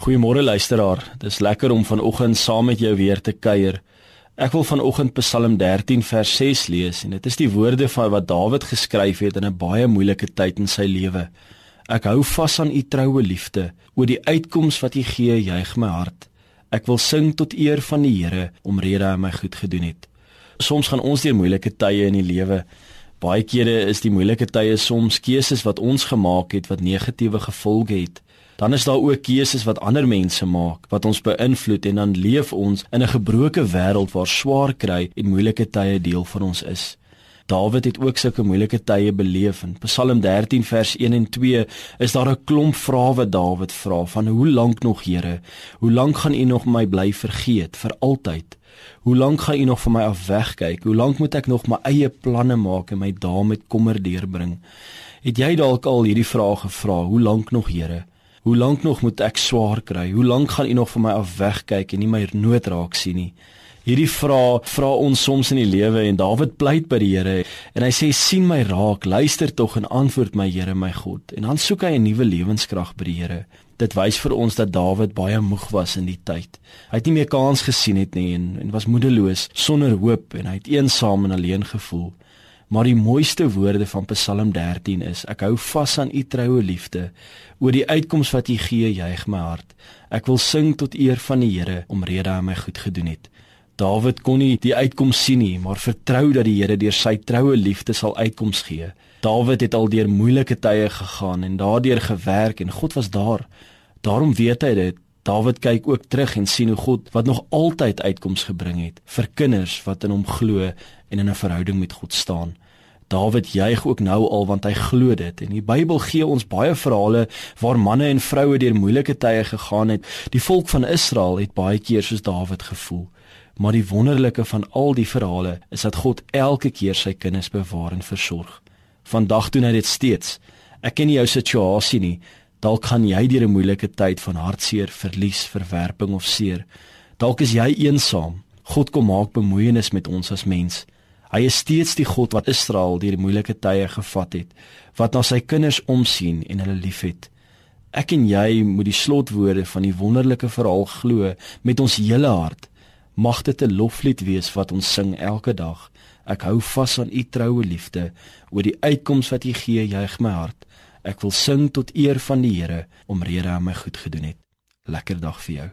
Goeiemôre luisteraar. Dis lekker om vanoggend saam met jou weer te kuier. Ek wil vanoggend Psalm 13 vers 6 lees en dit is die woorde van wat Dawid geskryf het in 'n baie moeilike tyd in sy lewe. Ek hou vas aan u troue liefde, oor die uitkoms wat u gee, juig my hart. Ek wil sing tot eer van die Here omrede hy my goed gedoen het. Soms gaan ons deur moeilike tye in die lewe. Baie kere is die moeilike tye soms keuses wat ons gemaak het wat negatiewe gevolge het dan is daar ook keuses wat ander mense maak wat ons beïnvloed en dan leef ons in 'n gebroke wêreld waar swaar kry en moeilike tye deel van ons is. Dawid het ook sulke moeilike tye beleef in Psalm 13 vers 1 en 2 is daar 'n klomp vrae wat Dawid vra van hoe lank nog Here? Hoe lank gaan U nog my bly vergeet vir altyd? Hoe lank gaan U nog van my af wegkyk? Hoe lank moet ek nog my eie planne maak en my dae met kommer deurbring? Het jy dalk al hierdie vrae gevra? Hoe lank nog Here? Hoe lank nog moet ek swaar kry? Hoe lank gaan U nog van my af wegkyk en nie my nood raak sien nie? Hierdie vrae vra ons soms in die lewe en Dawid pleit by die Here en hy sê sien my raak, luister tog en antwoord my Here my God. En dan soek hy 'n nuwe lewenskrag by die Here. Dit wys vir ons dat Dawid baie moeg was in die tyd. Hy het nie meer kans gesien het nie en, en was moedeloos, sonder hoop en hy het eensaam en alleen gevoel. Maar die mooiste woorde van Psalm 13 is: Ek hou vas aan u troue liefde. Oor die uitkoms wat u gee, juig my hart. Ek wil sing tot eer van die Here omrede hy my goed gedoen het. Dawid kon nie die uitkoms sien nie, maar vertrou dat die Here deur sy troue liefde sal uitkoms gee. Dawid het al deur moeilike tye gegaan en daardeur gewerk en God was daar. Daarom weet hy dit. Dawid kyk ook terug en sien hoe God wat nog altyd uitkoms gebring het vir kinders wat in hom glo en in 'n verhouding met God staan. Dawid juig ook nou al want hy glo dit en die Bybel gee ons baie verhale waar manne en vroue deur moeilike tye gegaan het. Die volk van Israel het baie keer soos Dawid gevoel. Maar die wonderlike van al die verhale is dat God elke keer sy kinders bewaar en versorg. Vandag doen hy dit steeds. Ek ken nie jou situasie nie. Dalk gaan jy deur 'n moeilike tyd van hartseer, verlies, verwerping of seer. Dalk is jy eensaam. God kom maak bemoeienis met ons as mens. Hy is steeds die God wat Israel deur die moeilike tye gevat het, wat na sy kinders omsien en hulle liefhet. Ek en jy moet die slotwoorde van die wonderlike verhaal glo met ons hele hart. Mag dit 'n loflied wees wat ons sing elke dag. Ek hou vas aan u troue liefde, oor die uitkoms wat u gee, juig my hart. Ek wil sing tot eer van die Here omrede hy my goed gedoen het. Lekker dag vir jou.